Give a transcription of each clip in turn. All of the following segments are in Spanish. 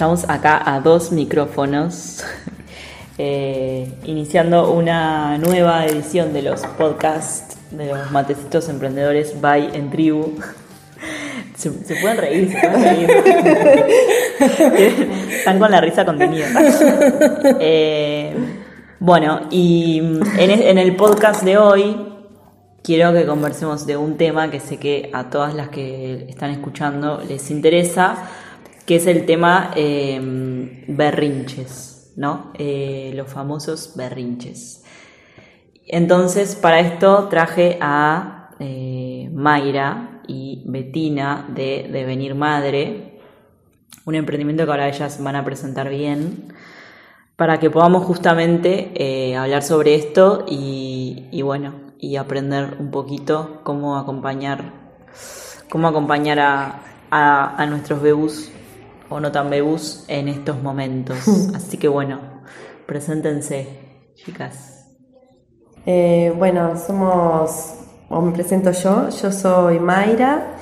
Estamos acá a dos micrófonos, eh, iniciando una nueva edición de los podcasts de los matecitos emprendedores by en tribu. Se, pueden reír, se pueden reír. Están con la risa contenida. Eh, bueno, y en, en el podcast de hoy quiero que conversemos de un tema que sé que a todas las que están escuchando les interesa, que es el tema em, berrinches, ¿no? Eh, los famosos berrinches. Entonces, para esto traje a eh, Mayra y Betina de Devenir Madre, un emprendimiento que ahora ellas van a presentar bien, para que podamos justamente eh, hablar sobre esto y, bueno, y aprender un poquito cómo acompañar, cómo acompañar a, a nuestros bebús o no tan bebús en estos momentos. Así que bueno, preséntense, chicas. Eh, bueno, somos, o me presento yo, yo soy Mayra,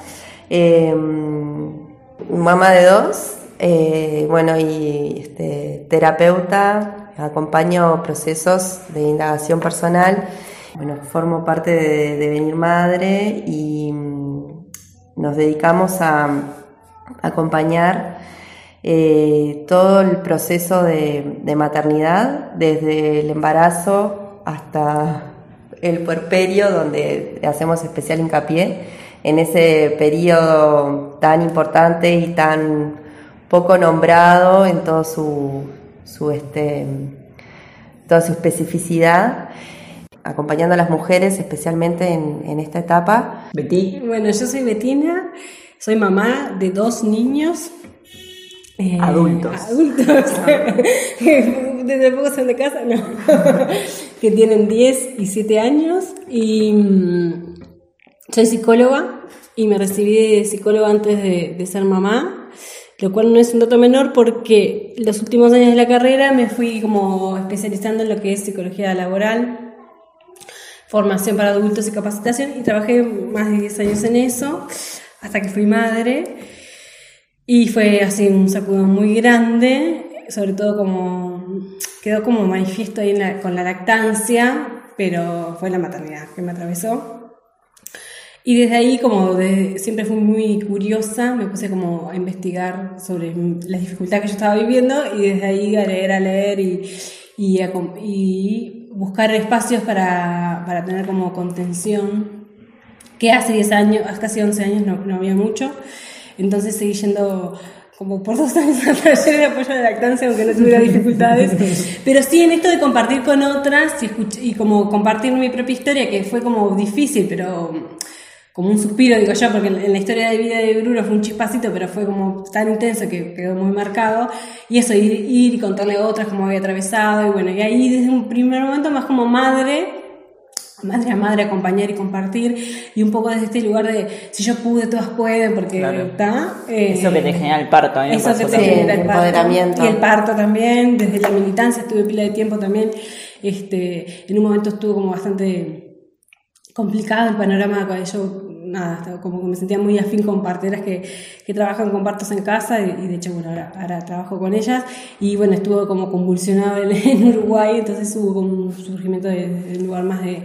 em, mamá de dos, eh, bueno, y este, terapeuta, acompaño procesos de indagación personal, bueno, formo parte de, de Venir Madre y mm, nos dedicamos a acompañar eh, todo el proceso de, maternidad, desde el embarazo hasta el puerperio, donde hacemos especial hincapié en ese periodo tan importante y tan poco nombrado en todo su, su este, toda su especificidad, acompañando a las mujeres especialmente en, en esta etapa. Betty. Bueno, yo soy Betina, soy mamá de dos niños eh, adultos. Adultos. Desde poco son de casa, no. que tienen 10 y 7 años. Y mm, soy psicóloga y me recibí de psicóloga antes de, de, ser mamá, lo cual no es un dato menor porque los últimos años de la carrera me fui como especializando en lo que es psicología laboral, formación para adultos y capacitación y trabajé más de 10 años en eso hasta que fui madre. Y fue así un sacudo muy grande, sobre todo como quedó como manifiesto ahí con la lactancia, pero fue la maternidad que me atravesó. Y desde ahí, como siempre fui muy curiosa, me puse como a investigar sobre las dificultades que yo estaba viviendo y desde ahí a leer, a leer y, y, y buscar espacios para, para, tener como contención, que hace 10 años, casi 11 años no, no había mucho. Entonces seguí yendo como por dos años al taller de apoyo de lactancia, aunque no tuviera dificultades. Pero sí en esto de compartir con otras y, y como compartir mi propia historia, que fue como difícil, pero como un suspiro, digo yo, porque en la historia de vida de Bruno fue un chispacito, pero fue como tan intenso que quedó muy marcado. Y eso, ir, ir y contarle a otras cómo había atravesado. Y bueno, y ahí desde un primer momento más como madre, madre a madre acompañar y compartir y un poco desde este lugar de si yo pude todas pueden porque está eh, eso que te genera el parto eso que te genera el, empoderamiento. Y el parto también desde la militancia estuve pila de tiempo también este en un momento estuvo como bastante complicado el panorama cuando yo nada, como que me sentía muy afín con parteras que, que trabajan con partos en casa y, de hecho, bueno, ahora, trabajo con ellas. Y bueno, estuvo como convulsionado en, Uruguay, entonces hubo como un surgimiento de, un lugar más de,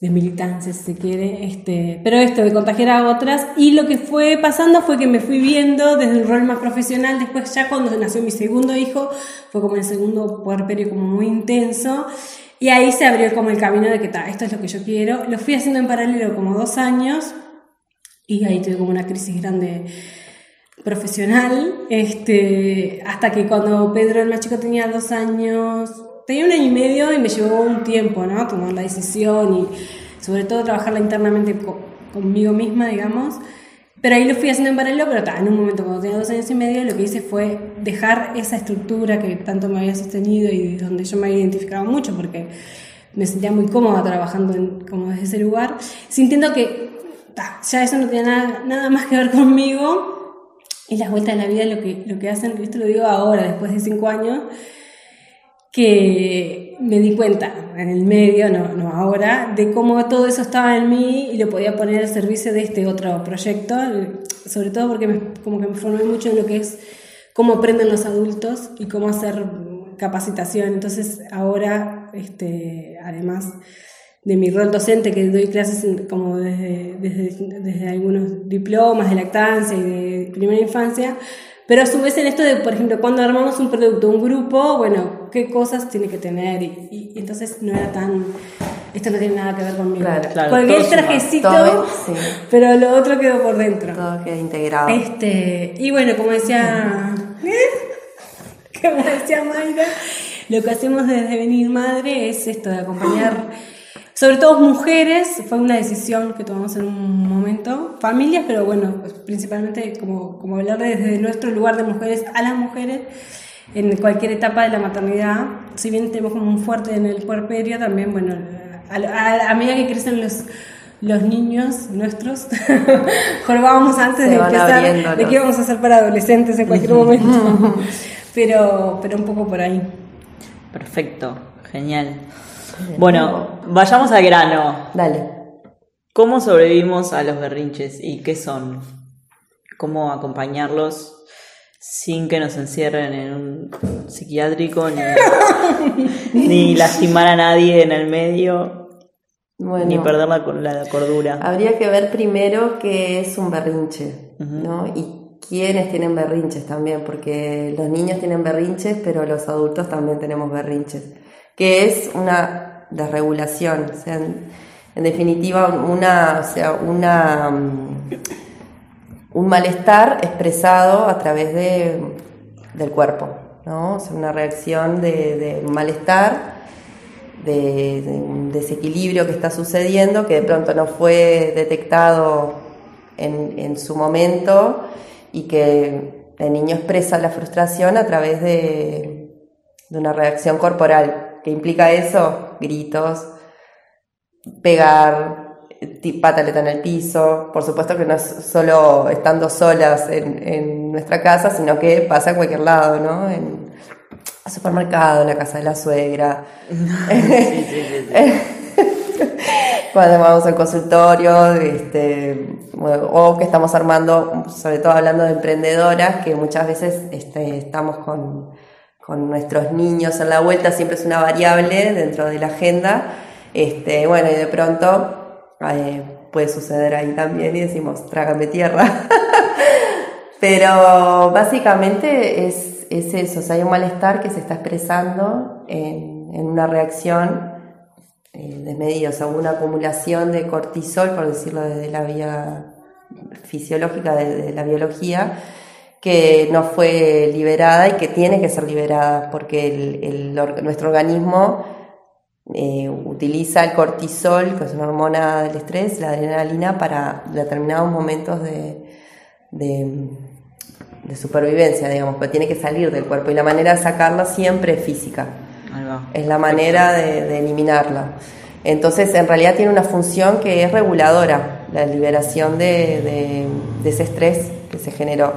de militancia, si se quiere, este, pero esto, de contagiar a otras. Y lo que fue pasando fue que me fui viendo desde el rol más profesional, después ya cuando nació mi segundo hijo, fue como el segundo puerperio como muy intenso y ahí se abrió como el camino de que esto es lo que yo quiero. Lo fui haciendo en paralelo como dos años y ahí tuve como una crisis grande profesional, este, hasta que cuando Pedro el más chico tenía dos años, tenía un año y medio y me llevó un tiempo, ¿no? Tomar la decisión y sobre todo trabajarla internamente conmigo misma, digamos. Pero ahí lo fui haciendo en paralelo, pero en un momento cuando tenía dos años y medio lo que hice fue dejar esa estructura que tanto me había sostenido y donde yo me había identificado mucho porque me sentía muy cómoda trabajando como desde ese lugar, sintiendo que ya eso no tenía nada, nada, más que ver conmigo. Y las vueltas de la vida lo que, lo que hacen, esto lo digo ahora, después de cinco años, que me di cuenta en el medio, no, no ahora, de cómo todo eso estaba en mí y lo podía poner al servicio de este otro proyecto, sobre todo porque me, como que me formé mucho en lo que es cómo aprenden los adultos y cómo hacer capacitación. Entonces ahora, este, además de mi rol docente, que doy clases como desde, desde, desde algunos diplomas de lactancia y de primera infancia, pero a su vez en esto de, por ejemplo, cuando armamos un producto, un grupo, bueno, qué cosas tiene que tener. Y, entonces no era tan, esto no tiene nada que ver conmigo. Claro, claro, Colgué el trajecito, pero lo otro quedó por dentro. Todo quedó integrado. Este, y bueno, como decía, como decía Mayra, lo que hacemos desde Venir Madre es esto de acompañar sobre todo mujeres, fue una decisión que tomamos en un momento, familias, pero bueno, pues principalmente como, como hablar desde nuestro lugar de mujeres a las mujeres en cualquier etapa de la maternidad, si bien tenemos como un fuerte en el puerperio, también, bueno, a, medida que crecen los, los niños nuestros, jorobábamos antes de empezar de qué íbamos a hacer para adolescentes en cualquier momento, pero, pero un poco por ahí. Perfecto, genial. Bueno, vayamos al grano. Dale. ¿Cómo sobrevivimos a los berrinches y qué son? ¿Cómo acompañarlos sin que nos encierren en un psiquiátrico ni, lastimar a nadie en el medio? ni perder la, la, cordura. Habría que ver primero qué es un berrinche, ¿no? Y quiénes tienen berrinches también, porque los niños tienen berrinches, pero los adultos también tenemos berrinches que es una desregulación, o sea, en, definitiva una, sea, una, mm, un malestar expresado a través de, del cuerpo, ¿no? O sea, una reacción de, malestar, de, un desequilibrio que está sucediendo, que de pronto no fue detectado en, en su momento y que el niño expresa la frustración a través de, de una reacción corporal. ¿Qué implica eso? Gritos, pegar, pataleta en el piso. Por supuesto que no es solo estando solas en, nuestra casa, sino que pasa en cualquier lado, ¿no? En el supermercado, en la casa de la suegra. Cuando vamos al consultorio, este, o que estamos armando, sobre todo hablando de emprendedoras, que muchas veces este, estamos con con nuestros niños en la vuelta siempre es una variable dentro de la agenda. Este, bueno, y de pronto eh, puede suceder ahí también y decimos, trágame tierra. Pero básicamente es, es, eso, o sea, hay un malestar que se está expresando en, en una reacción eh, desmedida, o una acumulación de cortisol, por decirlo desde la vía fisiológica, de la biología, que no fue liberada y que tiene que ser liberada porque nuestro organismo eh, utiliza el cortisol, que es una hormona del estrés, la adrenalina, para determinados momentos de, de, supervivencia, digamos, pero tiene que salir del cuerpo y la manera de sacarla siempre es física. Es la manera de, eliminarla. Entonces, en realidad tiene una función que es reguladora, la liberación de ese estrés que se generó.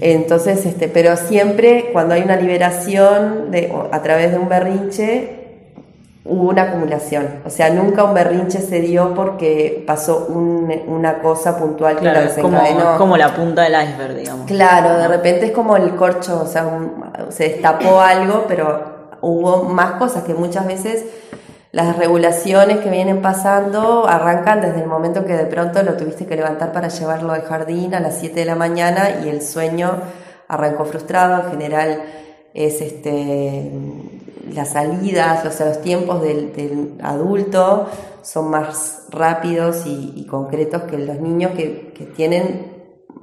Entonces, este, pero siempre cuando hay una liberación de, a través de un berrinche, hubo una acumulación. O sea, nunca un berrinche se dio porque pasó una cosa puntual que lo desencadenó. Como, como la punta del iceberg, digamos. Claro, de repente es como el corcho, o sea, se destapó algo, pero hubo más cosas que muchas veces las regulaciones que vienen pasando arrancan desde el momento que de pronto lo tuviste que levantar para llevarlo al jardín a las 7 de la mañana y el sueño arrancó frustrado. En general es este, las salidas, o sea, los tiempos del, adulto son más rápidos y, concretos que los niños que, que tienen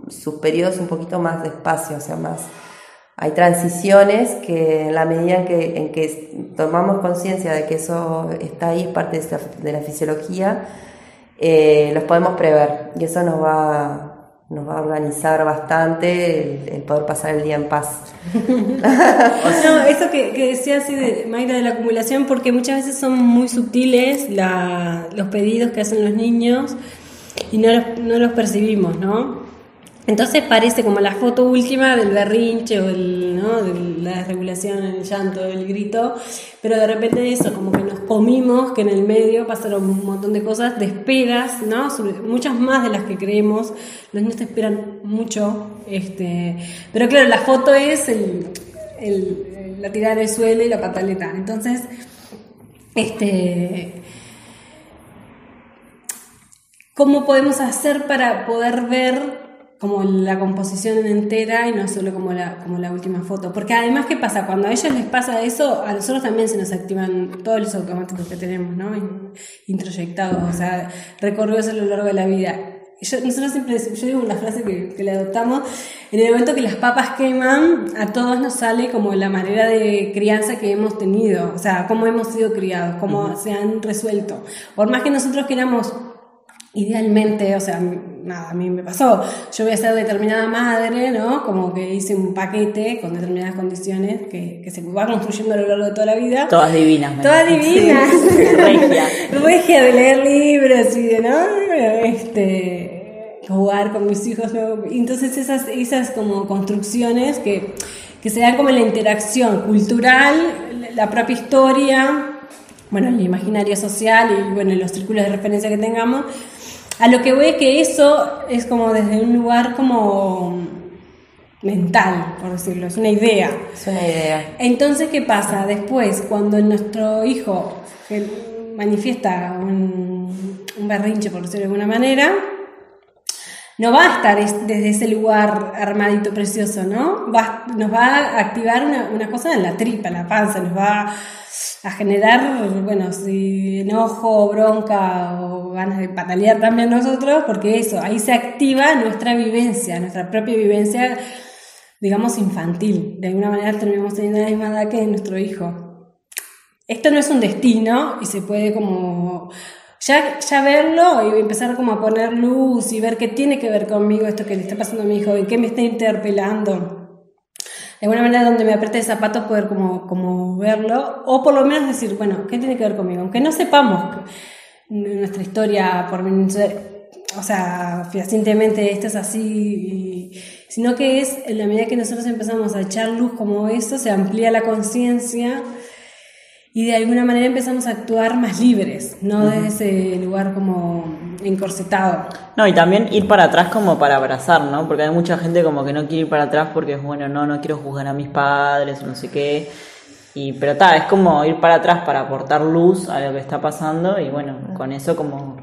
sus periodos un poquito más despacio, o sea, más hay transiciones que en la medida en que, en que tomamos conciencia de que eso está ahí, es parte de la, fisiología, eh, los podemos prever y eso nos va, nos va a organizar bastante el, poder pasar el día en paz. no, eso que, que decía así de Mayra de la acumulación, porque muchas veces son muy sutiles los pedidos que hacen los niños y no los, no los percibimos, ¿no? Entonces parece como la foto última del berrinche o el, la desregulación, el llanto, el grito, pero de repente eso, como que nos comimos, que en el medio pasaron un montón de cosas, de esperas, ¿no? muchas más de las que creemos, los niños te esperan mucho, este, pero claro, la foto es el, la tirada del suelo y la pataleta, entonces, este... ¿Cómo podemos hacer para poder ver como la composición entera y no solo como la, como la última foto. Porque además, ¿qué pasa? Cuando a ellos les pasa eso, a nosotros también se nos activan todos los automáticos que tenemos, ¿no? Introyectados, o sea, recorridos a lo largo de la vida. Yo, nosotros siempre yo digo una frase que, que le adoptamos, en el momento que las papas queman, a todos nos sale como la manera de crianza que hemos tenido, o sea, cómo hemos sido criados, cómo se han resuelto. Por más que nosotros queramos idealmente, o sea, nada, a mí me pasó, yo voy a ser determinada madre, ¿no? Como que hice un paquete con determinadas condiciones que, que se va construyendo a lo largo de toda la vida. Todas divinas. Todas divinas. Regia. Regia de leer libros y de, ¿no? Este, jugar con mis hijos. ¿no? Entonces esas, esas como construcciones que, que se dan como en la interacción cultural, la propia historia, bueno, el imaginario social y bueno, los círculos de referencia que tengamos, a lo que voy es que eso es como desde un lugar como mental, por decirlo, es una idea. Es una idea. Entonces, ¿qué pasa? Después, cuando nuestro hijo manifiesta un, un berrinche, por decirlo de alguna manera, no va a estar desde ese lugar armadito precioso, ¿no? Va, nos va a activar una, una cosa en la tripa, en la panza, nos va a generar, bueno, si enojo, bronca o ganas de patalear también nosotros, porque eso, ahí se activa nuestra vivencia, nuestra propia vivencia, digamos, infantil. De alguna manera terminamos teniendo la misma edad que nuestro hijo. Esto no es un destino y se puede como ya, ya verlo y empezar como a poner luz y ver qué tiene que ver conmigo esto que le está pasando a mi hijo y qué me está interpelando de alguna manera donde me apriete el zapato poder como, como verlo, o por lo menos decir, bueno, ¿qué tiene que ver conmigo? Aunque no sepamos nuestra historia por o sea, fehacientemente esto es así, sino que es en la medida que nosotros empezamos a echar luz como eso, se amplía la conciencia y de alguna manera empezamos a actuar más libres, no desde ese lugar como encorsetado. No, y también ir para atrás como para abrazar, ¿no? Porque hay mucha gente como que no quiere ir para atrás porque es bueno, no, no quiero juzgar a mis padres, no sé qué. Y, pero está, es como ir para atrás para aportar luz a lo que está pasando y bueno, con eso como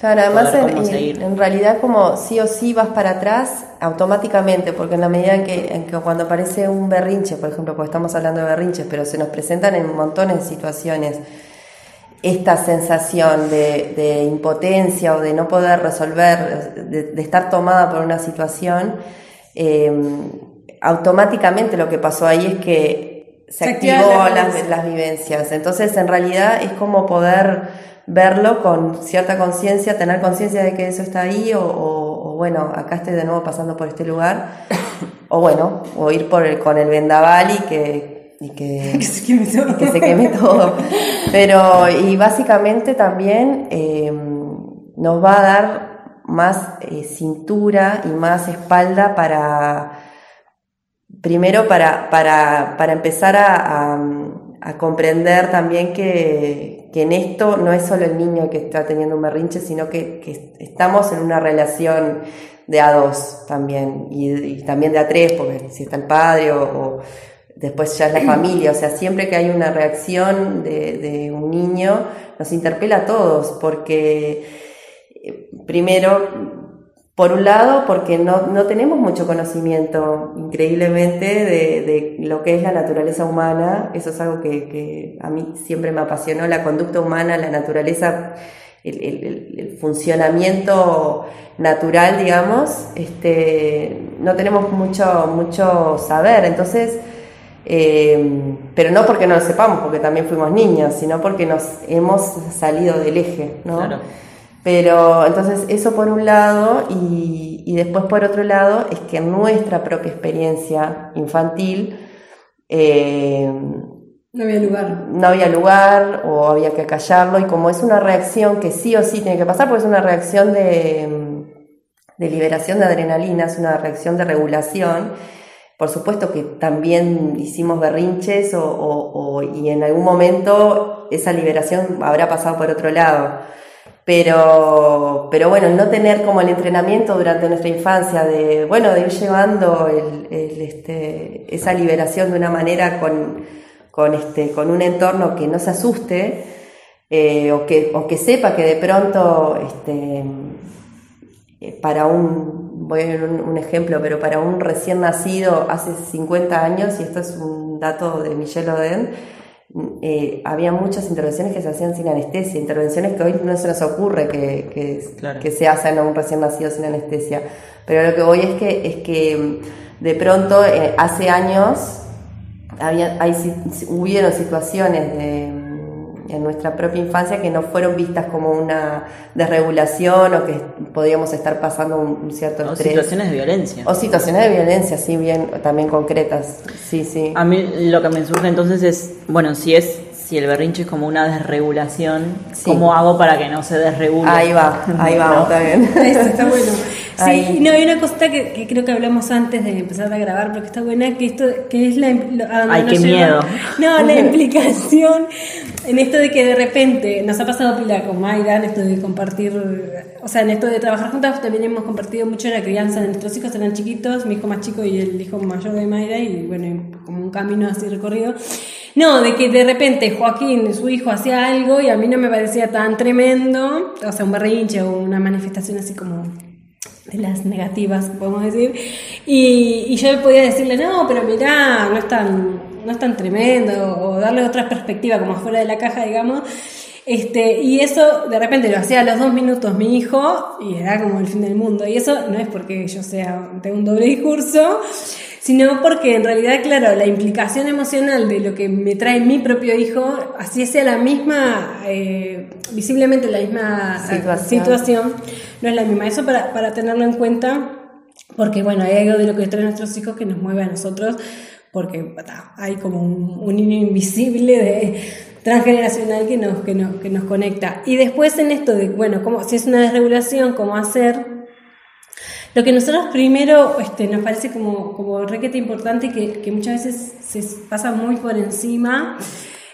Claro, además en, realidad como sí o sí vas para atrás automáticamente, porque en la medida en que, cuando aparece un berrinche, por ejemplo, porque estamos hablando de berrinches, pero se nos presentan en montones de situaciones esta sensación de, impotencia o de no poder resolver, de, estar tomada por una situación, em, automáticamente lo que pasó ahí es que se, activó las, las vivencias. Entonces, en realidad es como poder verlo con cierta conciencia, tener conciencia de que eso está ahí o, bueno, acá estoy de nuevo pasando por este lugar, o bueno, o ir por el, con el vendaval y que, y que, se queme todo. Pero, y básicamente también em, nos va a dar más eh, cintura y más espalda para, primero para, para, para empezar a, a comprender también que, que en esto no es solo el niño que está teniendo un berrinche, sino que, estamos en una relación de a dos también, y, también de a tres, porque si está el padre o, después ya es la familia, o sea, siempre que hay una reacción de, un niño, nos interpela a todos, porque eh, primero por un lado, porque no, no, tenemos mucho conocimiento, increíblemente, de, de, lo que es la naturaleza humana. Eso es algo que, a mí siempre me apasionó, la conducta humana, la naturaleza, el, funcionamiento natural, digamos. Este, no tenemos mucho, mucho saber. Entonces, eh, pero no porque no lo sepamos, porque también fuimos niños, sino porque nos hemos salido del eje, ¿no? Claro. Pero entonces eso por un lado y, y, después por otro lado es que nuestra propia experiencia infantil eh, no había lugar. No había lugar o había que callarlo y como es una reacción que sí o sí tiene que pasar porque es una reacción de, de liberación de adrenalina, es una reacción de regulación. Por supuesto que también hicimos berrinches o, o, y en algún momento esa liberación habrá pasado por otro lado. Pero, pero bueno, no tener como el entrenamiento durante nuestra infancia de, bueno, de ir llevando el, este, esa liberación de una manera con, con, este, con un entorno que no se asuste eh, o, que, o que sepa que de pronto este, eh, para un, voy a dar un, ejemplo, pero para un recién nacido hace 50 años, y esto es un dato de Michelle Oden, eh, había muchas intervenciones que se hacían sin anestesia, intervenciones que hoy no se nos ocurre que, que, se hacen a un recién nacido sin anestesia. Pero lo que voy es que, es que mm, de pronto, eh, hace años, había, hay, hubieron situaciones de en nuestra propia infancia que no fueron vistas como una desregulación o que podíamos estar pasando un, cierto estrés. O situaciones de violencia. O situaciones de violencia, sí, bien, también concretas. Sí, sí. A mí lo que me surge entonces es, bueno, si es si el berrinche es como una desregulación, ¿cómo hago para que no se desregule? Ahí va, ahí vamos también. Eso está bueno. Sí, no, hay una cosita que, creo que hablamos antes de empezar a grabar, porque está buena, que esto, que es la... Ay, qué miedo. No, la implicación en esto de que de repente nos ha pasado pila con Mayra, en esto de compartir, o sea, en esto de trabajar juntas, también hemos compartido mucho la crianza de nuestros hijos, eran chiquitos, mi hijo más chico y el hijo mayor de Mayra, y bueno, como un camino así recorrido. No, de que de repente Joaquín, su hijo, hacía algo y a mí no me parecía tan tremendo, o sea, un berrinche o una manifestación así como las negativas, podemos decir, y, y yo podía decirle, no, pero mirá, no es tan, no es tan tremendo, o darle otra perspectiva como fuera de la caja, digamos. Este, y eso de repente lo hacía a los dos minutos mi hijo y era como el fin del mundo. Y eso no es porque yo sea, tengo un doble discurso, sino porque en realidad, claro, la implicación emocional de lo que me trae mi propio hijo, así sea la misma, eh, visiblemente la misma situación. No es la misma. Eso para, para tenerlo en cuenta, porque bueno, hay algo de lo que traen nuestros hijos que nos mueve a nosotros, porque hay como un, un invisible transgeneracional que nos, que, nos, que nos conecta. Y después en esto de, bueno, como, si es una desregulación, cómo hacer lo que nosotros primero este, nos parece como, como requete importante, que, que muchas veces se pasa muy por encima,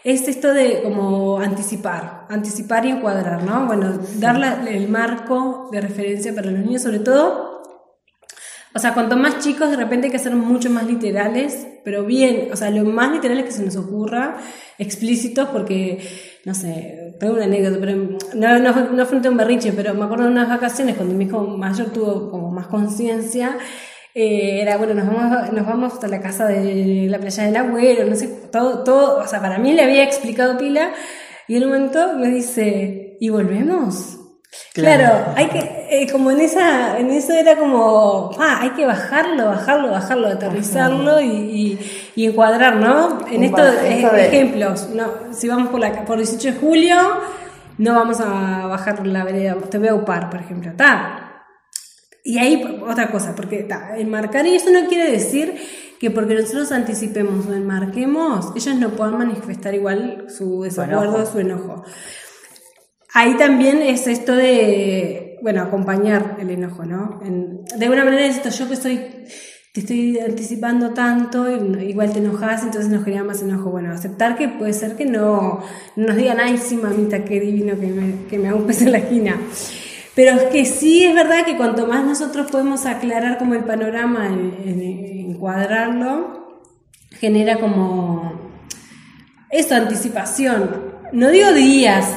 es esto de como anticipar, anticipar y encuadrar, ¿no? Bueno, darle el marco de referencia para los niños, sobre todo o sea, cuanto más chicos, de repente hay que ser mucho más literales, pero bien, o sea, lo más literales que se nos ocurra, explícitos, porque, no sé, tengo una anécdota, pero no, no, no un berrinche, pero me acuerdo de unas vacaciones cuando mi hijo mayor tuvo como más conciencia, eh, era, bueno, nos vamos, nos vamos hasta la casa de la playa del abuelo, no sé, todo, todo, o sea, para mí le había explicado Pila, y en un momento me dice, ¿y volvemos? Claro, hay que, eh, como en esa, en eso era como, ah, hay que bajarlo, bajarlo, bajarlo, aterrizarlo y, y, encuadrar, ¿no? En estos ejemplos, no, si vamos por la por 18 de julio, no vamos a bajar la vereda, te voy a upar, por ejemplo, está. Y ahí otra cosa, porque enmarcar, y eso no quiere decir que porque nosotros anticipemos o enmarquemos, ellos no puedan manifestar igual su desacuerdo, su enojo. Ahí también es esto de, bueno, acompañar el enojo, ¿no? de alguna manera es esto, yo que estoy, te estoy anticipando tanto, igual te enojas, entonces nos genera más enojo. Bueno, aceptar que puede ser que no, nos digan, ay, sí, mamita, qué divino que me, que me hago un pez en la esquina. Pero es que sí es verdad que cuanto más nosotros podemos aclarar como el panorama, encuadrarlo, genera como eso, anticipación. No digo días,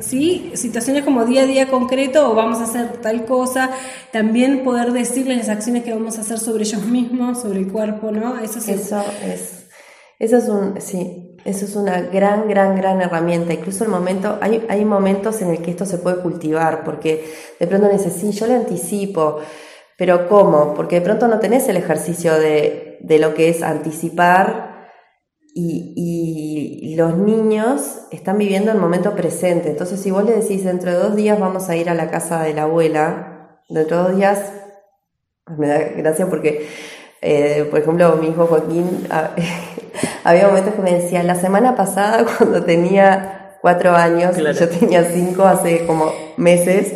¿sí? Situaciones como día a día concreto o vamos a hacer tal cosa, también poder decirles las acciones que vamos a hacer sobre ellos mismos, sobre el cuerpo, ¿no? Eso, es, eso es un, sí, eso es una gran, gran, gran herramienta. Incluso el momento, hay, hay momentos en el que esto se puede cultivar, porque de pronto dices, sí, yo le anticipo, pero ¿cómo? Porque de pronto no tenés el ejercicio de, de lo que es anticipar y, los niños están viviendo el momento presente. Entonces, si vos le decís, dentro de dos días vamos a ir a la casa de la abuela, dentro de dos días, me da gracia porque, eh, por ejemplo, mi hijo Joaquín, había momentos que me decía, la semana pasada, cuando tenía cuatro años, yo tenía cinco hace como meses,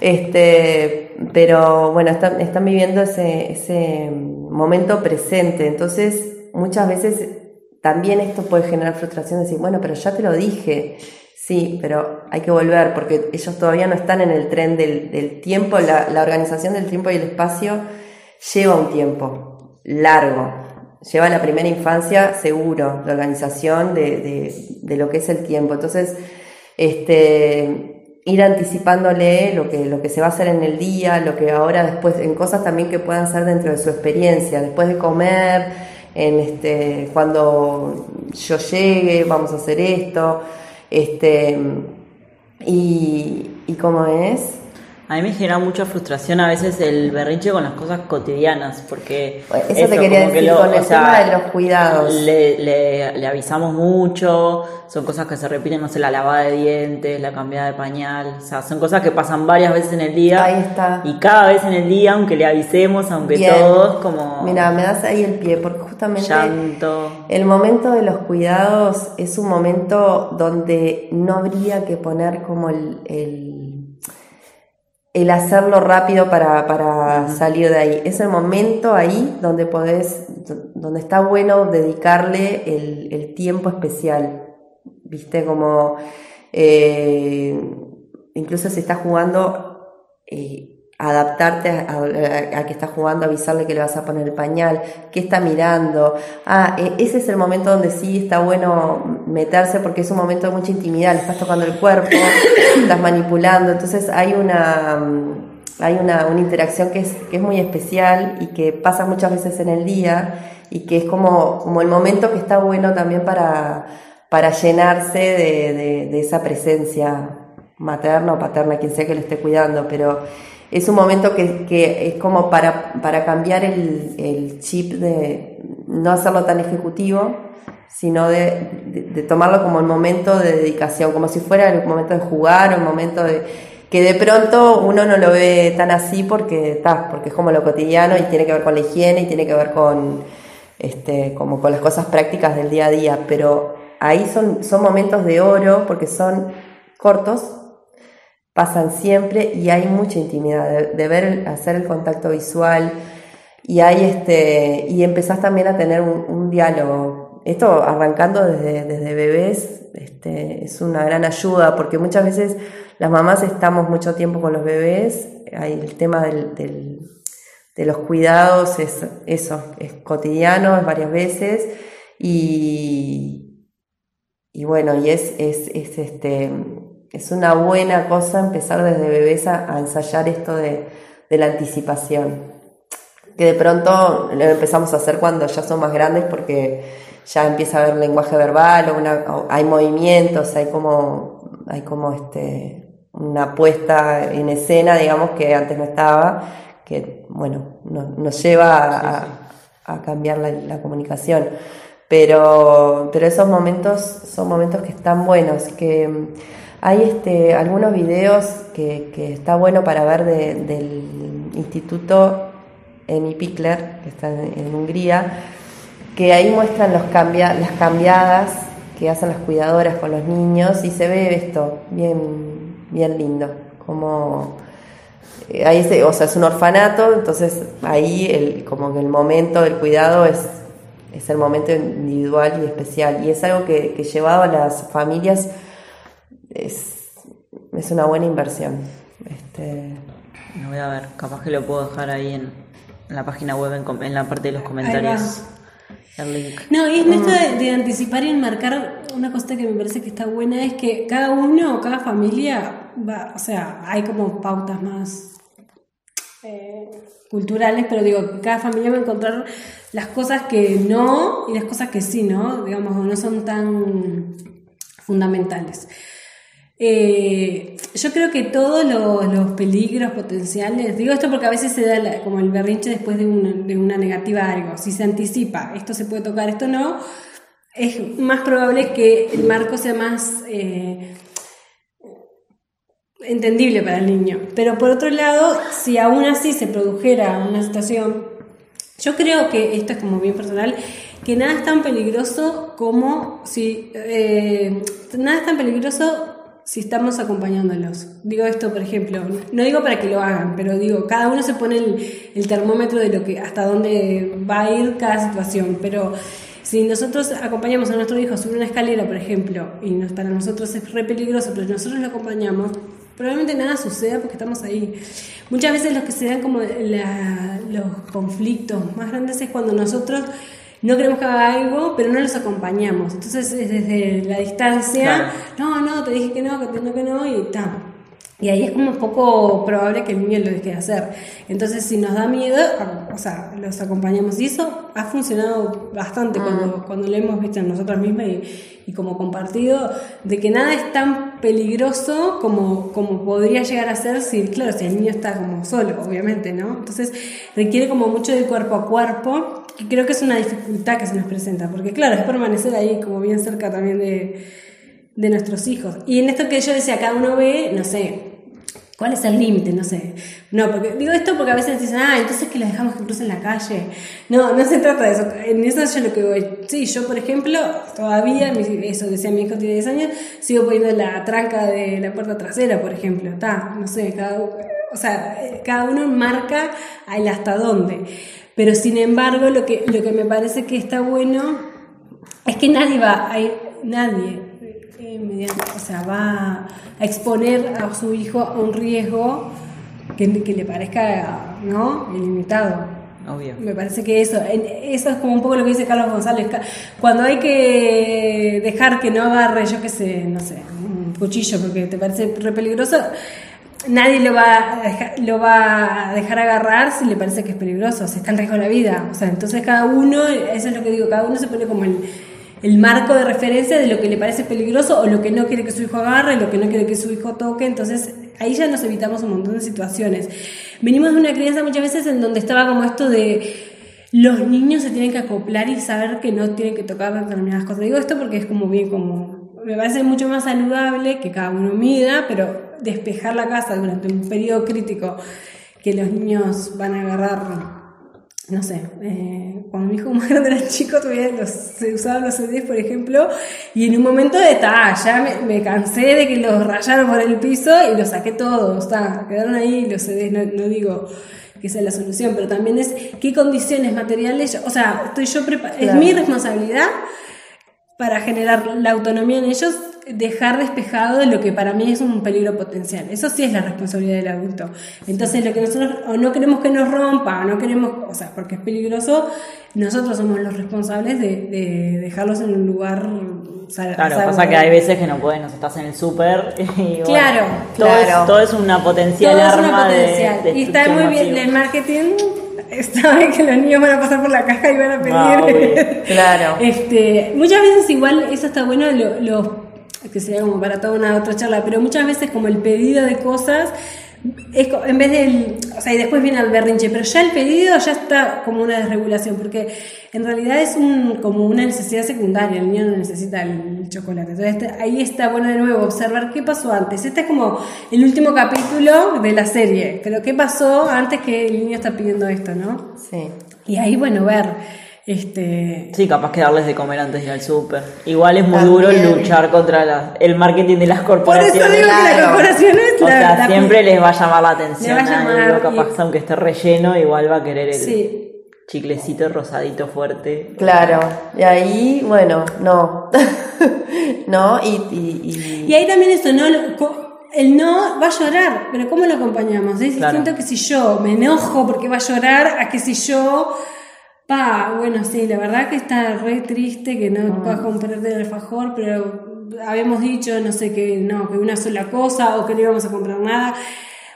este, pero bueno, están, están viviendo ese, ese momento presente. Entonces, muchas veces también esto puede generar frustración, decir, bueno, pero ya te lo dije. Sí, pero hay que volver porque ellos todavía no están en el tren del, del tiempo, la, la organización del tiempo y el espacio lleva un tiempo largo, lleva la primera infancia seguro, la organización de, de, de, lo que es el tiempo. Entonces, este, ir anticipándole lo que, lo que se va a hacer en el día, lo que ahora después, en cosas también que puedan ser dentro de su experiencia, después de comer, en este, cuando yo llegue, vamos a hacer esto, este, y, y cómo es, a mí me genera mucha frustración a veces el berrinche con las cosas cotidianas, porque... Eso, te quería decir, con el tema de los cuidados. Le, le, le, avisamos mucho, son cosas que se repiten, no sé, la lavada de dientes, la cambiada de pañal, o sea, son cosas que pasan varias veces en el día. Ahí está. Y cada vez en el día, aunque le avisemos, aunque todos, como... Mira, me das ahí el pie, porque justamente... Llanto. El momento de los cuidados es un momento donde no habría que poner como el, el el hacerlo rápido para, para, salir de ahí. Es el momento ahí donde podés, donde está bueno dedicarle el, el tiempo especial. Viste, como eh, incluso si estás jugando, eh, adaptarte a, que está jugando, avisarle que le vas a poner el pañal, qué está mirando. Ah, e, ese es el momento donde sí está bueno meterse porque es un momento de mucha intimidad, le estás tocando el cuerpo, estás manipulando, entonces hay una mm, hay una, una interacción que es, que es muy especial y que pasa muchas veces en el día y que es como, como el momento que está bueno también para, para llenarse de, de, de esa presencia materna o paterna, quien sea que lo esté cuidando, pero es un momento que, que es como para, para cambiar el, el, chip de no hacerlo tan ejecutivo, sino de, de, de, tomarlo como el momento de dedicación, como si fuera el momento de jugar o el momento de que de pronto uno no lo ve tan así porque está, porque es como lo cotidiano y tiene que ver con la higiene y tiene que ver con este, como con las cosas prácticas del día a día, pero ahí son, son momentos de oro porque son cortos, pasan siempre y hay mucha intimidad, de, ver, hacer el contacto visual y hay este, y empezás también a tener un, diálogo. Esto arrancando desde, desde bebés, este, es una gran ayuda porque muchas veces las mamás estamos mucho tiempo con los bebés, hay el tema del, de los cuidados es eso, es cotidiano, es varias veces y, y bueno, y es, es, es este, es una buena cosa empezar desde bebés a, a ensayar esto de, de, la anticipación. Que de pronto lo empezamos a hacer cuando ya son más grandes porque ya empieza a haber lenguaje verbal o, una, o hay movimientos, hay como, hay como este, una puesta en escena, digamos, que antes no estaba, que bueno, nos, nos lleva a, sí, sí. a cambiar la, la comunicación. Pero, pero esos momentos son momentos que están buenos, que hay este, algunos videos que, que está bueno para ver de, del Instituto Emi Pickler, que está en, en, Hungría, que ahí muestran los cambia, las cambiadas que hacen las cuidadoras con los niños y se ve esto bien, bien lindo, como eh, ahí se, o sea, es un orfanato, entonces ahí el, como que el momento del cuidado es, es el momento individual y especial y es algo que, que llevado a las familias es, es una buena inversión. Este... Lo voy a ver, capaz que lo puedo dejar ahí en, en la página web, en, en, la parte de los comentarios. El link. No, y en esto de, de, anticipar y enmarcar, una cosa que me parece que está buena es que cada uno, cada familia, va, o sea, hay como pautas más eh, culturales, pero digo, cada familia va a encontrar las cosas que no y las cosas que sí, ¿no? Digamos, no son tan fundamentales. Eh, yo creo que todos los, los, peligros potenciales, digo esto porque a veces se da como el berrinche después de, un, de, una negativa a algo, si se anticipa, esto se puede tocar, esto no, es más probable que el marco sea más eh, entendible para el niño. Pero por otro lado, si aún así se produjera una situación, yo creo que esto es como bien personal, que nada es tan peligroso como si, eh, nada es tan peligroso si estamos acompañándolos. Digo esto, por ejemplo, no digo para que lo hagan, pero digo, cada uno se pone el, termómetro de lo que hasta dónde va a ir cada situación, pero si nosotros acompañamos a nuestro hijo subir una escalera, por ejemplo, y nos, para nosotros es re peligroso, pero nosotros lo acompañamos, probablemente nada suceda porque estamos ahí. Muchas veces lo que se dan como la- los conflictos más grandes es cuando nosotros no queremos que haga algo, pero no los acompañamos. Entonces, es desde la distancia, no, no, te dije que no, que no, que no, y está. Y ahí es como un poco probable que el niño lo deje de hacer. Entonces, si nos da miedo, o sea, los acompañamos. Y eso ha funcionado bastante cuando, cuando lo hemos visto en nosotras mismas y, y como compartido, de que nada es tan peligroso como, como podría llegar a ser si, claro, si el niño está como solo, obviamente, ¿no? Entonces, requiere como mucho del cuerpo a cuerpo, que creo que es una dificultad que se nos presenta, porque claro, es permanecer ahí como bien cerca también de, de nuestros hijos. Y en esto que yo decía, cada uno ve, no sé, ¿Cuál es el límite? No sé. No, porque digo esto porque a veces dicen, ah, entonces que los dejamos que crucen la calle. No, no se trata de eso. En eso yo lo que voy. Sí, yo, por ejemplo, todavía, eso decía mi hijo tiene 10 años, sigo poniendo la tranca de la puerta trasera, por ejemplo. Está, no sé, cada, o sea, cada uno marca el hasta dónde. Pero sin embargo, lo que, lo que me parece que está bueno es que nadie va a ir, nadie, mediante- o sea, va a exponer a su hijo a un riesgo que, que le parezca, ¿no? Ilimitado. Obvio. Me parece que eso, eso es como un poco lo que dice Carlos González. Cuando hay que dejar que no agarre, yo qué sé, no sé, un cuchillo porque te parece re peligroso, nadie lo va, a dejar, lo va a dejar agarrar si le parece que es peligroso, si está en riesgo la vida. O sea, entonces cada uno, eso es lo que digo, cada uno se pone como el, el marco de referencia de lo que le parece peligroso o lo que no quiere que su hijo agarre, lo que no quiere que su hijo toque. Entonces ahí ya nos evitamos un montón de situaciones. Venimos de una crianza muchas veces en donde estaba como esto de los niños se tienen que acoplar y saber que no tienen que tocar determinadas cosas. Digo esto porque es como bien como me parece mucho más saludable que cada uno mida, pero despejar la casa durante un periodo crítico que los niños van a agarrar no sé, eh, cuando mi hijo más grande era chico todavía los, se usaban los CDs, por ejemplo, y en un momento de, ta, ya me, me cansé de que los rayaron por el piso y los saqué todos, ta, quedaron ahí los CDs, no, no digo que sea la solución, pero también es qué condiciones materiales, o sea, estoy yo prepa- es Claro. mi responsabilidad para generar la autonomía en ellos, dejar despejado de lo que para mí es un peligro potencial. Eso sí es la responsabilidad del adulto. Entonces, lo que nosotros o no queremos que nos rompa, o no queremos, o sea, porque es peligroso, nosotros somos los responsables de, de dejarlos en un lugar Claro, salvo. pasa que hay veces que no pueden, sea, estás en el súper y bueno, Claro, todo, claro. Es, todo es una potencial Todo es arma una de- potencial. de y está muy bien, el marketing bien que los niños van a pasar por la caja y van a pedir. Ah. Claro. Este, muchas veces igual eso está bueno, lo- que sería como para toda una otra charla, pero muchas veces como el pedido de cosas, es en vez del, o sea, y después viene el berrinche, pero ya el pedido ya está como una desregulación, porque en realidad es un, como una necesidad secundaria, el niño no necesita el chocolate. Entonces este- ahí está bueno de nuevo observar qué pasó antes. Este es como el último capítulo de la serie, pero qué pasó antes que el niño está pidiendo esto, ¿no? Sí. Y ahí, bueno, ver, este, Sí, capaz que darles de comer antes de ir al súper. Igual es muy También. duro luchar contra la- el marketing de las Por corporaciones. eso digo que la Claro. corporación es o la, sea, la- siempre les va a llamar la atención. Va a llamar algo, capaz y- aunque esté relleno, igual va a querer el Sí. chiclecito rosadito fuerte. Claro. Y ahí, bueno, no. no, y, y, y- Y ahí también esto, ¿no? El no va a llorar, pero ¿cómo lo acompañamos? Es Claro. distinto que si yo me enojo porque va a llorar a que si yo, pa, bueno, sí, la verdad que está re triste que no puedas comprarte el alfajor, pero habíamos dicho, no sé, que no, que una sola cosa o que no íbamos a comprar nada.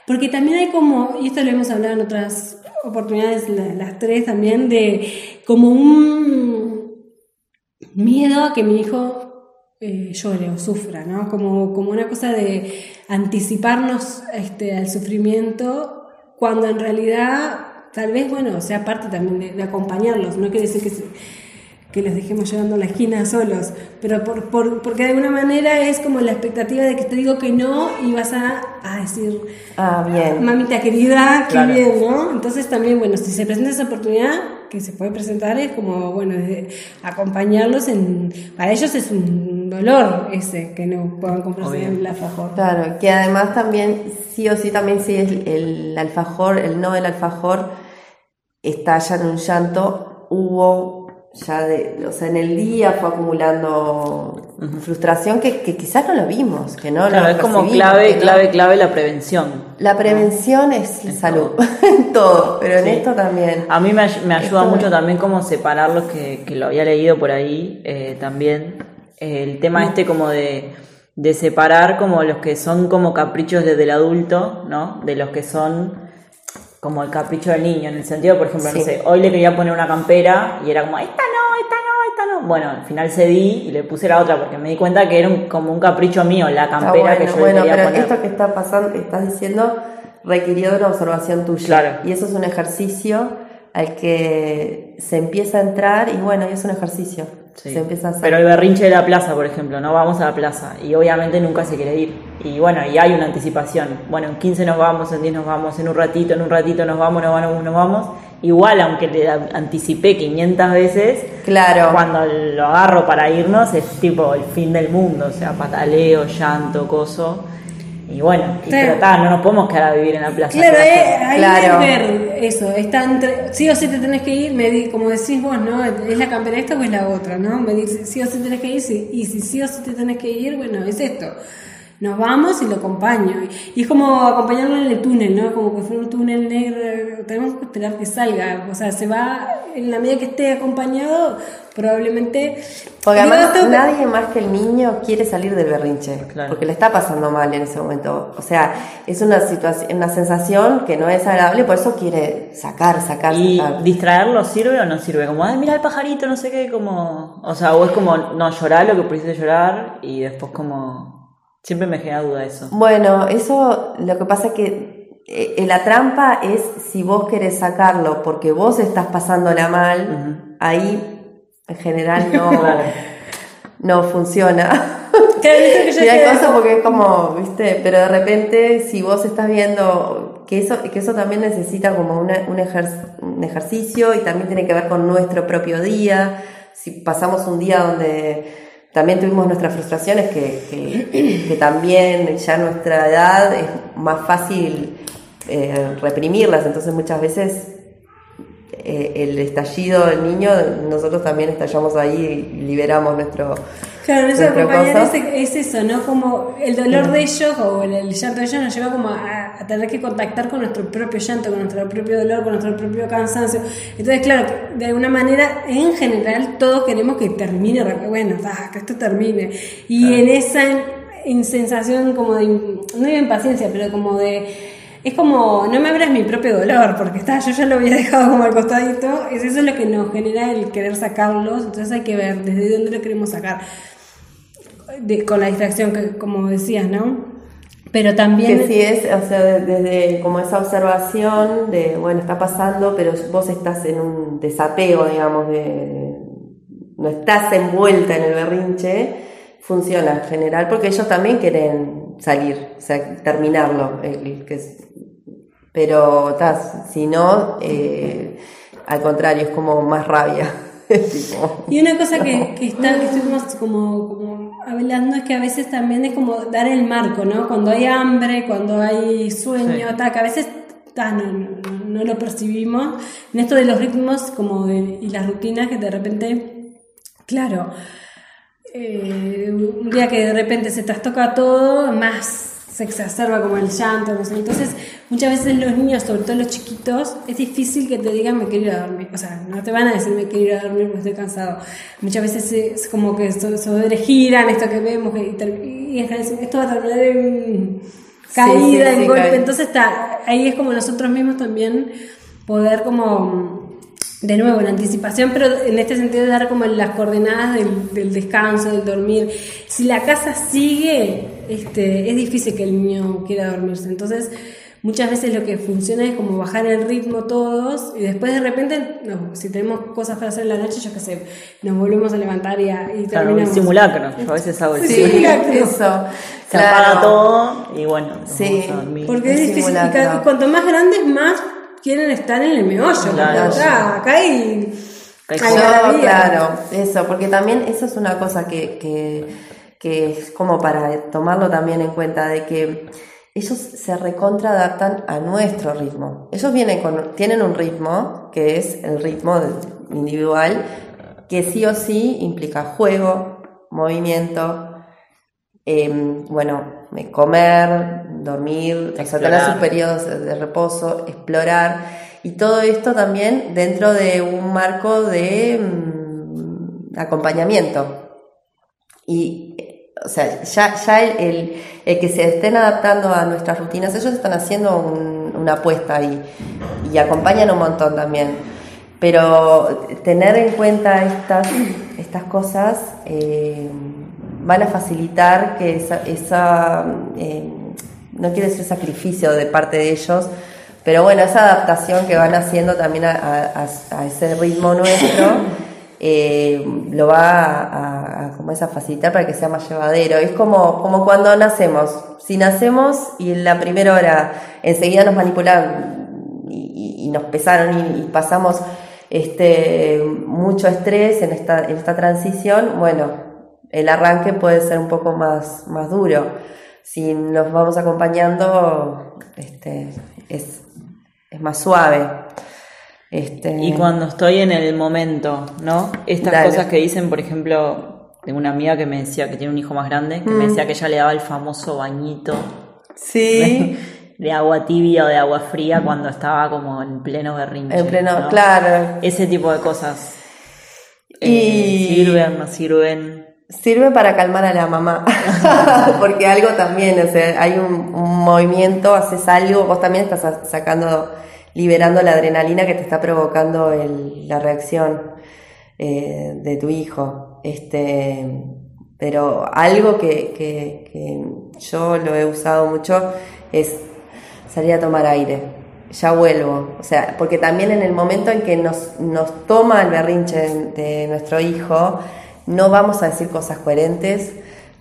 Porque también hay como, y esto lo hemos hablado en otras oportunidades, la- las tres también, de como un miedo a que mi hijo eh, llore o sufra, ¿no? Como, como una cosa de anticiparnos este, al sufrimiento, cuando en realidad tal vez, bueno, sea parte también de, de acompañarlos, no quiere decir que, que los dejemos llegando a la esquina solos, pero por, por, porque de alguna manera es como la expectativa de que te digo que no y vas a, a decir, Ah, bien. mamita querida, qué Claro. bien, ¿no? Entonces también, bueno, si se presenta esa oportunidad, que se puede presentar, es como, bueno, acompañarlos en, para ellos es un dolor ese, que no puedan comprarse el alfajor. Claro, que además también, sí o sí, también si el, el alfajor, el no del alfajor, estalla en un llanto, hubo ya de, o sea, en el día fue acumulando frustración que, que quizás no lo vimos, que no Claro, lo es como clave, no- clave, clave la prevención. La prevención es En salud, en todo, pero en esto también. A mí me, me ayuda Esto- mucho también como separarlos, que, que lo había leído por ahí eh, también. Eh, el tema este como de, de separar como los que son como caprichos desde el adulto, ¿no? De los que son como el capricho del niño, en el sentido, por ejemplo, no Sí. sé, hoy le quería poner una campera y era como, esta no, esta no, esta no. Bueno, al final cedí y le puse la otra porque me di cuenta que era un- como un capricho mío, la campera que bueno, yo bueno, le quería pero poner. esto que está pasando, que estás diciendo, requirió de una observación tuya. Claro. Y eso es un ejercicio al que se empieza a entrar y bueno, y es un ejercicio. Sí. Se empieza a hacer. Pero el berrinche de la plaza, por ejemplo, no vamos a la plaza y obviamente nunca se quiere ir. Y bueno, y hay una anticipación. Bueno, en 15 nos vamos, en 10 nos vamos, en un ratito, en un ratito nos vamos, nos vamos, nos vamos. Igual, aunque le anticipé 500 veces, Claro. cuando lo agarro para irnos es tipo el fin del mundo, o sea, pataleo, llanto, coso. Y bueno, y Claro. pero no nos podemos quedar a vivir en la plaza. Claro, ¿qué eh, ahí Claro. es ver eso, está entre, sí o sí te tenés que ir, me di- como decís vos, ¿no? ¿Es la campera esta o es la otra, no? Me dice, sí o sí tenés que ir, sí, y si sí o sí te tenés que ir, bueno, es esto. Nos vamos y lo acompaño. Y es como acompañarlo en el túnel, ¿no? Como que fuera un túnel negro, tenemos que esperar que salga. O sea, se va, en la medida que esté acompañado, probablemente... Porque además esto- nadie más que el niño quiere salir del berrinche, Claro. porque le está pasando mal en ese momento. O sea, es una situación, una sensación que no es agradable, por eso quiere sacar, sacar, ¿Y sacar. distraerlo sirve o no sirve? Como, ay, mira el pajarito, no sé qué, como... O sea, o es como, no, llorar lo que pudiste llorar y después como... Siempre me genera duda eso. Bueno, eso lo que pasa es que eh, la trampa es si vos querés sacarlo porque vos estás pasándola mal, ahí en general no, no funciona. Sí, hay cosas porque es como, viste, pero de repente si vos estás viendo que eso, que eso también necesita como una- un, ejer- un ejercicio y también tiene que ver con nuestro propio día, si pasamos un día donde también tuvimos nuestras frustraciones, que, que, que también ya nuestra edad es más fácil eh, reprimirlas, entonces muchas veces eh, el estallido del niño, nosotros también estallamos ahí y liberamos nuestro... Claro, nuestro acompañar es, es eso, ¿no? Como el dolor de ellos o el, el llanto de ellos nos lleva como a, a tener que contactar con nuestro propio llanto, con nuestro propio dolor, con nuestro propio cansancio. Entonces, claro, de alguna manera, en general, todos queremos que termine, bueno, que esto termine. Y en esa en sensación como de, no de impaciencia, pero como de... Es como, no me abras mi propio dolor, porque está, yo ya lo había dejado como al costadito. Es eso lo que nos genera el querer sacarlos. Entonces hay que ver desde dónde lo queremos sacar de- con la distracción que como decías, ¿no? Pero también Que sí es, o sea, de- desde como esa observación de, bueno, está pasando, pero vos estás en un desapego, digamos, de, no estás envuelta en el berrinche, funciona en general, porque ellos también quieren salir, o sea, terminarlo, el- que es- pero tas, si no, eh, al contrario, es como más rabia. Tipo, y una cosa que, que está que estuvimos como, como hablando es que a veces también es como dar el marco, ¿no? Cuando hay hambre, cuando hay sueño, Sí. ta, que a veces no, no, no- no lo percibimos. En esto de los ritmos como de- y las rutinas que de repente, claro, eh, un día que de repente se trastoca todo, más se exacerba como el llanto, no sé. Entonces, muchas veces los niños, sobre todo los chiquitos, es difícil que te digan me quiero ir a dormir. O sea, no te van a decir me quiero ir a dormir porque estoy cansado. Muchas veces es como que so- sobregiran esto que vemos y, esto va a terminar en caída, sí, en sí, golpe. cae. Entonces, está, ahí es como nosotros mismos también poder como de nuevo, la anticipación, pero en este sentido de dar como las coordenadas del, del descanso, del dormir. Si la casa sigue, este, es difícil que el niño quiera dormirse. Entonces, muchas veces lo que funciona es como bajar el ritmo todos y después de repente, no, si tenemos cosas para hacer en la noche, yo qué sé, nos volvemos a levantar y, a, y Claro, terminamos. simulacro. Yo a veces hago el Sí, simulacro. eso. Se claro. apaga todo y bueno, nos Sí, vamos a dormir. Porque es difícil, y cuanto más grandes, más quieren estar en el meollo. Claro. acá, acá hay... No, claro, eso, porque también eso es una cosa que, que, que es como para tomarlo también en cuenta, de que ellos se recontra adaptan a nuestro ritmo. Ellos vienen con, tienen un ritmo que es el ritmo individual, que sí o sí implica juego, movimiento, em, bueno, eh, comer, dormir, o sea, tener Explorar. sus periodos de reposo, explorar, y todo esto también dentro de un marco de mm, acompañamiento. Y, o sea, ya, ya el, el- el que se estén adaptando a nuestras rutinas, ellos están haciendo un- una apuesta y, y acompañan un montón también. Pero tener en cuenta estas, estas cosas eh, van a facilitar que esa, esa eh, no quiero decir sacrificio de parte de ellos, pero bueno, esa adaptación que van haciendo también a, a- ese ritmo nuestro, eh, lo va a, a- a- como es a facilitar para que sea más llevadero. Es como, como cuando nacemos. Si nacemos y en la primera hora enseguida nos manipularon y, y- y nos pesaron y, y pasamos este, mucho estrés en esta, en esta transición, bueno, el arranque puede ser un poco más, más duro. Si nos vamos acompañando, este, es, es más suave. Este, Y cuando estoy en el momento, ¿no? Estas Dale. cosas que dicen, por ejemplo, de una amiga que me decía que tiene un hijo más grande, que me decía que ella le daba el famoso bañito Sí, de agua tibia o de agua fría cuando estaba como en pleno berrinche. en pleno, ¿no? claro. Ese tipo de cosas. Eh, Y- ¿Sirven, no sirven? Sirve para calmar a la mamá, porque algo también, o sea, hay un, un movimiento, haces algo, vos también estás sa- sacando, liberando la adrenalina que te está provocando el- la reacción eh, de tu hijo. Este, pero algo que, que- que yo lo he usado mucho es salir a tomar aire. Ya vuelvo. O sea, porque también en el momento en que nos, nos toma el berrinche de nuestro hijo, no vamos a decir cosas coherentes,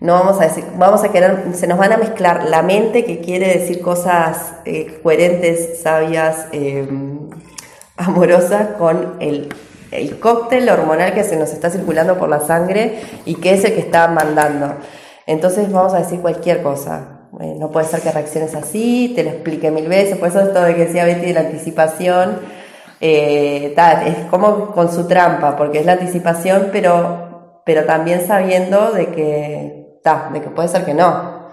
no vamos a decir, vamos a querer, se nos van a mezclar la mente que quiere decir cosas eh, coherentes, sabias, eh, amorosas con el, el cóctel hormonal que se nos está circulando por la sangre y que es el que está mandando. Entonces vamos a decir cualquier cosa. No puede ser que reacciones así, te lo expliqué mil veces, por eso esto de que decía Betty de la anticipación, eh, tal, es como con su trampa, porque es la anticipación, pero, pero también sabiendo de que, ta, de que puede ser que no.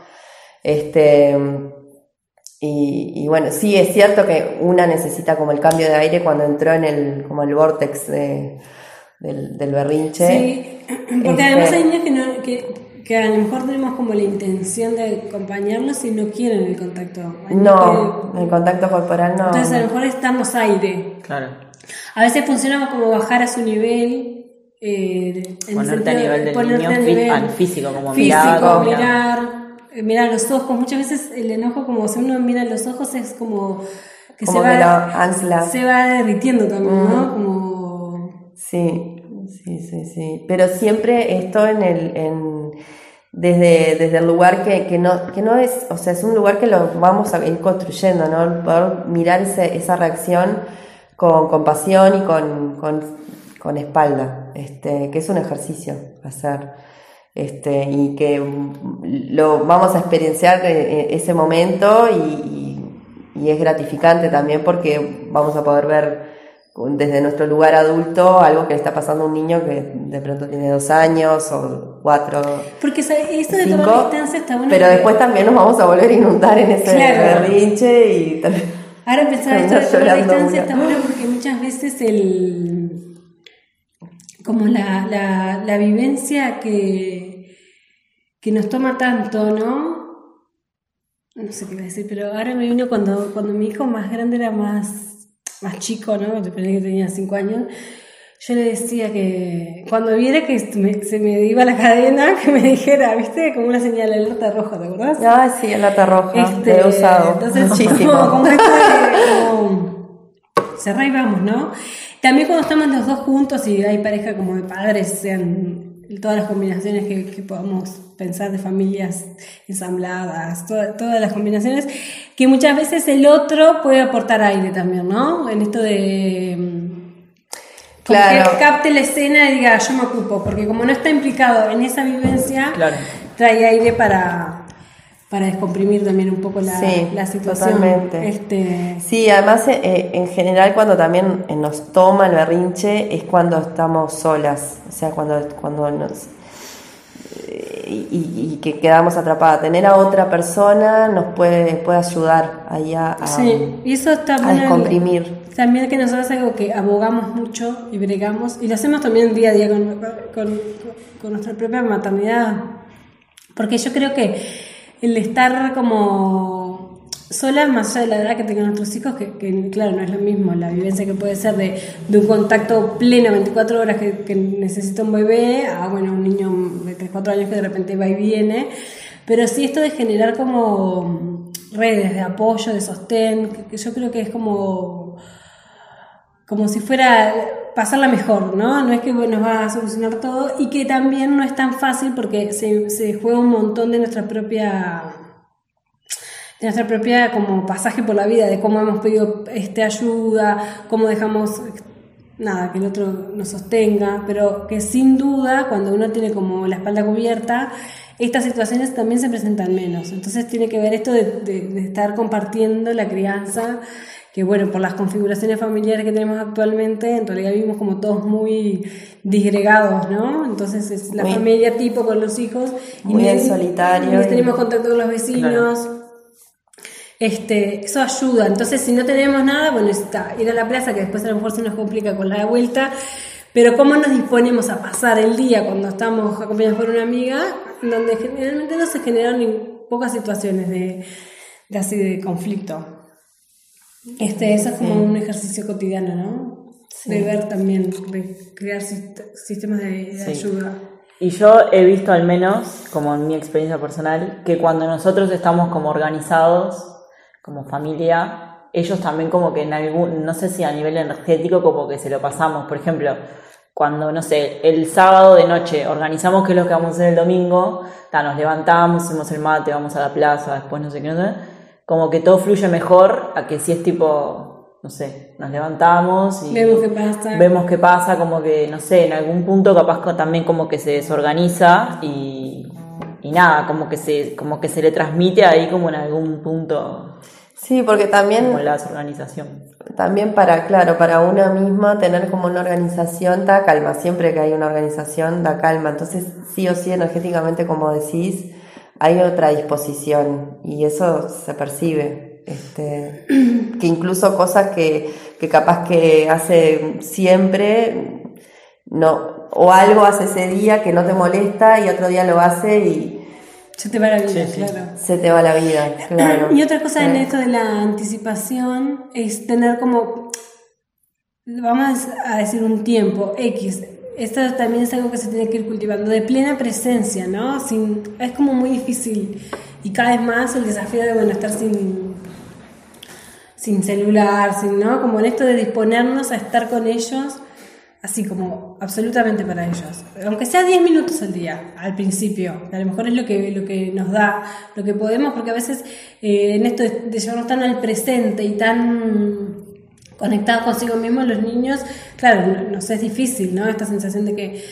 Este, y, y bueno, sí es cierto que una necesita como el cambio de aire cuando entró en el, como el vortex de- del, del berrinche. Sí, porque Este- además hay niños que, no, que, que a lo mejor tenemos como la intención de acompañarlos y no quieren el contacto. No, el contacto corporal no. entonces a lo mejor es darnos aire. Claro. A veces funciona como bajar a su nivel. Eh, en el Ponerte a sentido nivel del ponerte niño a fí- nivel al físico, como físico, mirar, mirar, eh, mirar los ojos. Muchas veces el enojo, como si uno mira los ojos, es como que Como se va, lo ancla. se va derritiendo también, ¿no? Como Sí, sí, sí, sí. Pero siempre esto en el, en, desde, desde el lugar que, que no, que no es, o sea, es un lugar que lo vamos a ir construyendo, ¿no? El Poder mirar ese- esa reacción con compasión y con, con, con espalda, este, que es un ejercicio hacer. Este, y que mm, lo vamos a experienciar eh, eh, ese momento y, y- y es gratificante también porque vamos a poder ver desde nuestro lugar adulto algo que le está pasando a un niño que de pronto tiene dos años o cuatro, Porque esto de cinco, tomar distancia está bueno. pero después también nos vamos a volver a inundar en ese Claro. berrinche y tal- Ahora pensaba esto de tomar distancia una. está bueno porque muchas veces el como la, la, la vivencia que, que nos toma tanto, ¿no? No sé qué iba a decir, pero ahora me vino cuando, cuando mi hijo más grande era más, más chico, ¿no? Depende que tenía cinco años. yo le decía que cuando viera que se me iba la cadena, que me dijera, ¿viste? Como una señal de alerta roja, ¿te acordás? Ah, sí, alerta roja. Este, he usado. Entonces, muchísimo. Como, como como, cerrá y vamos, ¿no? También cuando estamos los dos juntos y hay pareja como de padres, sean todas las combinaciones que, que podamos pensar de familias ensambladas, todas las combinaciones, que muchas veces el otro puede aportar aire también, ¿no? En esto de... mm, Claro. Que capte la escena y diga, yo me ocupo, porque como no está implicado en esa vivencia, Claro. trae aire para, para descomprimir también un poco la, Sí, la situación. totalmente. Este, Sí, además eh, en general cuando también eh, nos toma el berrinche es cuando estamos solas, o sea, cuando, cuando nos... eh, Y, y que quedamos atrapadas. Tener a otra persona nos puede, puede ayudar ahí a, a- sí, y eso está a descomprimir. También que nosotros es algo que abogamos mucho y bregamos, y lo hacemos también día a día con, con- con nuestra propia maternidad. Porque yo creo que el estar como solas, más allá de la edad que tengan nuestros hijos, que, que, claro, no es lo mismo la vivencia que puede ser de, de un contacto pleno 24 horas que, que necesita un bebé, a bueno, un niño de 3, 4 años que de repente va y viene. Pero sí esto de generar como redes de apoyo, de sostén, que, que yo creo que es como como si fuera pasarla mejor, ¿no? No es que nos va a solucionar todo y que también no es tan fácil porque se, se juega un montón de nuestra propia nuestra propia como pasaje por la vida, de cómo hemos pedido este ayuda, cómo dejamos nada, que el otro nos sostenga, pero que sin duda cuando uno tiene como la espalda cubierta, estas situaciones también se presentan menos. Entonces tiene que ver esto de, de- de estar compartiendo la crianza, que bueno, por las configuraciones familiares que tenemos actualmente, en realidad vivimos como todos muy disgregados, ¿no? Entonces es la Muy- familia tipo con los hijos. muy ni- en solitario y- tenemos contacto con los vecinos. Este, eso ayuda. Entonces, si no tenemos nada, bueno, está ir a la plaza, que después a lo mejor se nos complica con la vuelta. Pero cómo nos disponemos a pasar el día cuando estamos acompañados por una amiga, donde generalmente no se generan ni pocas situaciones de, de así de conflicto. Este, eso es como un ejercicio cotidiano, ¿no? De ver también, de crear sist- sistemas de, de Sí. ayuda. Y yo he visto al menos, como en mi experiencia personal, que cuando nosotros estamos como organizados, como familia, ellos también como que en algún, no sé si a nivel energético como que se lo pasamos. Por ejemplo, cuando, no sé, el sábado de noche organizamos qué es lo que vamos a hacer el domingo, ta, nos levantamos, hacemos el mate, vamos a la plaza, después no sé qué, no sé, como que todo fluye mejor a que si es tipo, no sé, nos levantamos y Vemos qué pasa. vemos qué pasa, como que, no sé, en algún punto capaz también como que se desorganiza y, y nada, como que se, como que se le transmite ahí como en algún punto Sí, porque también como la desorganización. También para, claro, para una misma tener como una organización da calma. Siempre que hay una organización da calma. Entonces, sí o sí, energéticamente, como decís, hay otra disposición y eso se percibe. Este, que incluso cosas que, que capaz que hace siempre, no, o algo hace ese día que no te molesta y otro día lo hace y Se te va la vida, Sí, sí. claro. se te va la vida. Claro. Y otra cosa en esto de la anticipación es tener como, vamos a decir, un tiempo X. Esto también es algo que se tiene que ir cultivando, de plena presencia, ¿no? Sin, es como muy difícil y cada vez más el desafío de, bueno, estar sin, sin celular, sin, ¿no? Como en esto de disponernos a estar con ellos, así como absolutamente para ellos. Aunque sea 10 minutos al día, al principio, a lo mejor es lo que, lo que nos da, lo que podemos, porque a veces eh, en esto de, de llevarnos tan al presente y tan conectados consigo mismos los niños, claro, no- nos es difícil, ¿no? Esta sensación de que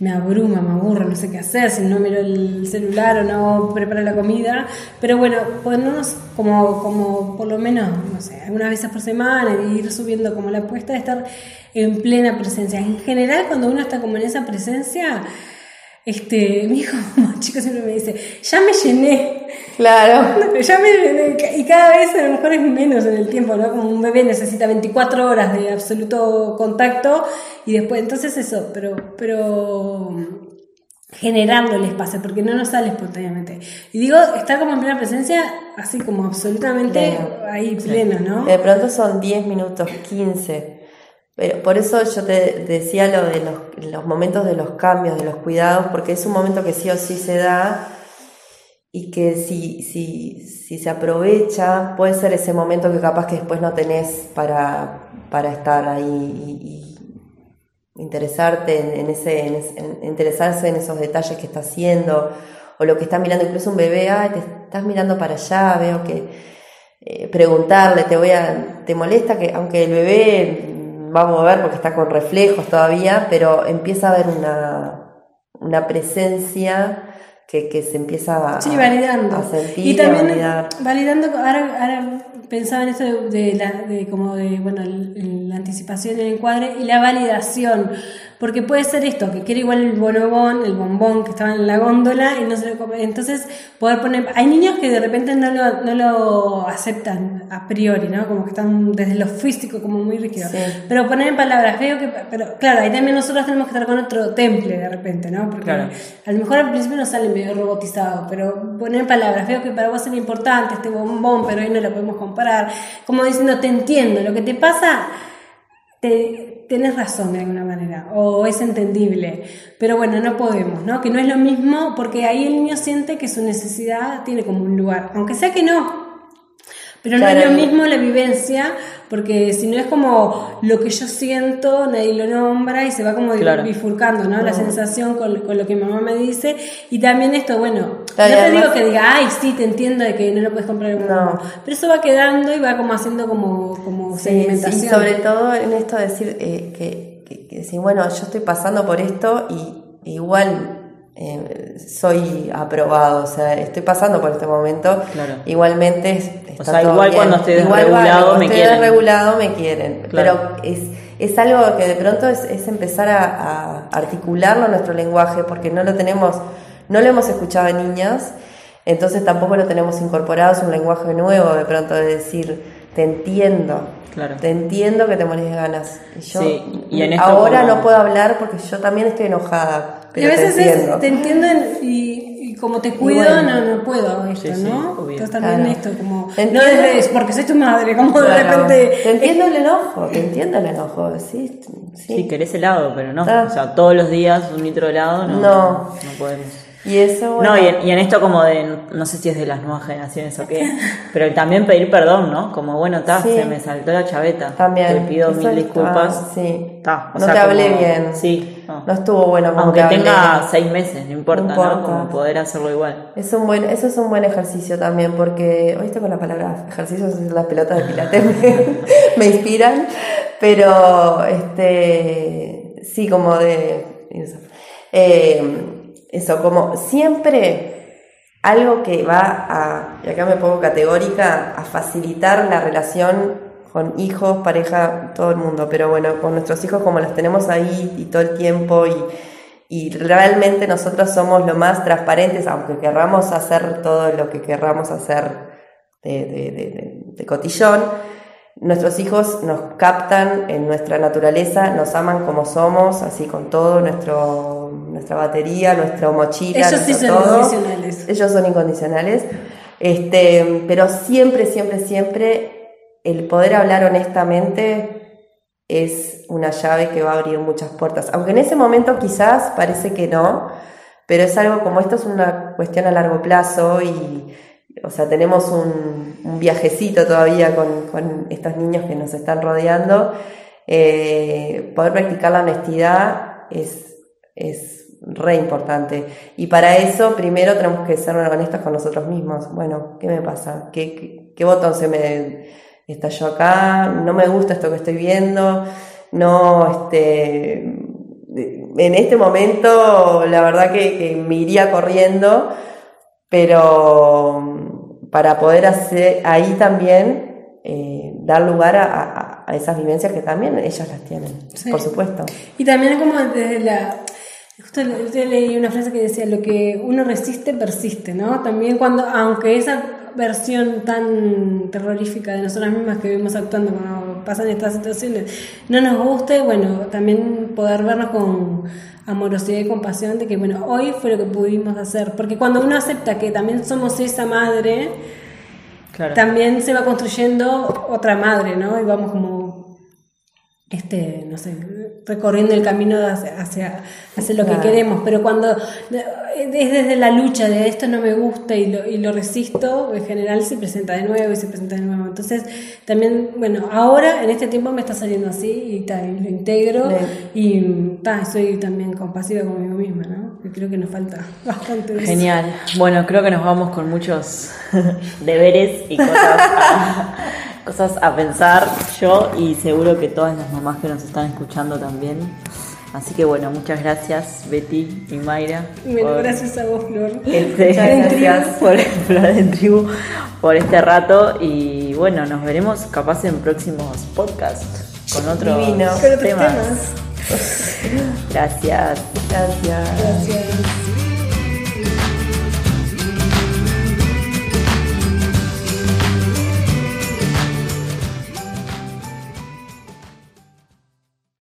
me abruma, me aburro, no sé qué hacer, si no miro el celular o no preparo la comida, pero bueno, ponernos como, como por lo menos, no sé, algunas veces por semana y ir subiendo como la apuesta de estar en plena presencia. En general, cuando uno está como en esa presencia, este, mi hijo más chico siempre me dice, ya me llené, Claro. ya me y cada vez a lo mejor es menos en el tiempo, ¿no? Como un bebé necesita 24 horas de absoluto contacto y después, entonces eso, pero, pero generando el espacio, porque no nos sale espontáneamente. Y digo, estar como en plena presencia, así como absolutamente Pleno. ahí pleno, ¿no? De pronto son 10 minutos, 15. Pero por eso yo te decía lo de los, los momentos de los cambios, de los cuidados, porque es un momento que sí o sí se da y que si, si, si se aprovecha, puede ser ese momento que capaz que después no tenés para, para estar ahí y, interesarte en, ese, interesarse en esos detalles que está haciendo, o lo que está mirando. Incluso un bebé, ah, te estás mirando para allá, veo que eh, preguntarle, te voy a, te molesta que, aunque el bebé va a mover porque está con reflejos todavía, pero empieza a haber una, una presencia que, que se empieza a, sí, validando. a sentir. Y también validando, ahora, ahora pensaba en esto de, de la, de como de, bueno, la anticipación del encuadre y la validación. Porque puede ser esto, que quiere igual el bonobón, el bombón que estaba en la góndola y no se lo. Entonces, poder poner. Hay niños que de repente no lo, no lo aceptan a priori, ¿no? Como que están desde lo físico como muy rígidos. Sí. Pero poner en palabras, veo que. Pero claro, ahí también nosotros tenemos que estar con otro temple de repente, ¿no? Porque Claro. a lo mejor al principio nos sale medio robotizado, pero poner en palabras, veo que para vos es importante este bombón, pero hoy no lo podemos comparar. Como diciendo, te entiendo, lo que te pasa, te, tenés razón de alguna manera, o es entendible, pero bueno, no podemos, ¿no? Que no es lo mismo, porque ahí el niño siente que su necesidad tiene como un lugar, aunque sea que no. Pero no es lo mismo la vivencia, porque si no es como lo que yo siento, nadie lo nombra y se va como Claro. bifurcando, ¿no? La sensación con, con lo que mamá me dice. Y también esto, bueno, Claro, no te digo que diga, ay, sí, te entiendo de que no lo puedes comprar en No. Pero eso va quedando y va como haciendo como, como Sí, sedimentación. sí, sobre todo en esto de decir eh, que, que, que decir, bueno, yo estoy pasando por esto y igual eh, soy aprobado, o sea, estoy pasando por este momento. Claro. Igualmente es- está O sea, todo igual bien. cuando estoy Igual desregulado me quieren. desregulado me quieren. Claro. Pero es, es algo que de pronto es, es empezar a, a articularlo en nuestro lenguaje porque no lo tenemos, no lo hemos escuchado de niñas, entonces tampoco lo tenemos incorporado, es un lenguaje nuevo de pronto de decir, te entiendo. Claro. Te entiendo que te morís de ganas. Y yo Sí, y en esto ahora como- no puedo hablar porque yo también estoy enojada. Y a veces te entiendo. es, te entienden y, y como te cuido, bueno. no, no puedo esto, Sí, sí, ¿no? obvio. Entonces también Claro. esto, como, no desde, porque soy tu madre, como de repente... Te entiendo el enojo, te entiendo el enojo, sí. sí. Sí, querés helado, pero no. Ah. O sea, todos los días un litro de helado, no. No. No podemos. Y eso, bueno, No, y en, y en esto como de, no sé si es de las nuevas generaciones o qué, pero también pedir perdón, ¿no? Como, bueno, ta, Sí. se me saltó la chaveta. también. Te pido mil está- disculpas. sí. Ta, o no sea, te hablé como- bien. Sí. no. No estuvo bueno como Aunque te hablé. tenga seis meses, no importa, No. Como poder hacerlo igual. Es un buen, eso es un buen ejercicio también, porque estoy con la palabra ejercicios, las pelotas de pilates me, me inspiran, pero este sí, como de. Eh, eso, como siempre algo que va a, y acá me pongo categórica, a facilitar la relación con hijos, pareja, todo el mundo, pero bueno, con nuestros hijos como los tenemos ahí y todo el tiempo y, y realmente nosotros somos lo más transparentes, aunque querramos hacer todo lo que querramos hacer de, cotillón, nuestros hijos nos captan en nuestra naturaleza, nos aman como somos, así con todo, nuestro, nuestra batería, nuestra mochila, Ellos sí son todo. incondicionales. Ellos son incondicionales. Este, pero siempre, siempre, siempre el poder hablar honestamente es una llave que va a abrir muchas puertas. Aunque en ese momento quizás parece que no, pero es algo como esto es una cuestión a largo plazo y, o sea, tenemos un, un viajecito todavía con, con estos niños que nos están rodeando. Eh, poder practicar la honestidad es, es re importante. Y para eso, primero tenemos que ser honestos con nosotros mismos. Bueno, ¿qué me pasa? ¿Qué, qué, qué botón se me estalló acá? No me gusta esto que estoy viendo. No, este. En este momento, la verdad que, que me iría corriendo, pero para poder hacer ahí también eh, dar lugar a, a- a esas vivencias que también ellas las tienen, Sí. por supuesto. Y también como desde la... Justo leí una frase que decía, lo que uno resiste, persiste, ¿no? También cuando, aunque esa versión tan terrorífica de nosotras mismas que vivimos actuando cuando pasan estas situaciones no nos guste, bueno, también poder vernos con amorosidad y compasión de que, bueno, hoy fue lo que pudimos hacer. Porque cuando uno acepta que también somos esa madre, Claro. también se va construyendo otra madre, ¿no? Y vamos como este, no sé, recorriendo el camino hacia, hacia, hacia lo que queremos, pero cuando es desde la lucha de esto no me gusta y lo, y lo resisto, en general se presenta de nuevo y se presenta de nuevo. Entonces, también, bueno, ahora en este tiempo me está saliendo así y, ta, y lo integro Bien. y ta, soy también compasiva conmigo misma, ¿no? Que creo que nos falta bastante de eso. Genial. Bueno, creo que nos vamos con muchos deberes y cosas a, cosas a pensar yo y seguro que todas las mamás que nos están escuchando también. Así que bueno, muchas gracias Betty y Mayra. Bueno, por gracias a vos, Flor. este- gracias. por Flor en Tribu, por este rato y bueno, nos veremos capaz en próximos podcasts con otros Divino. Con otros temas. temas. Gracias. Gracias. Gracias.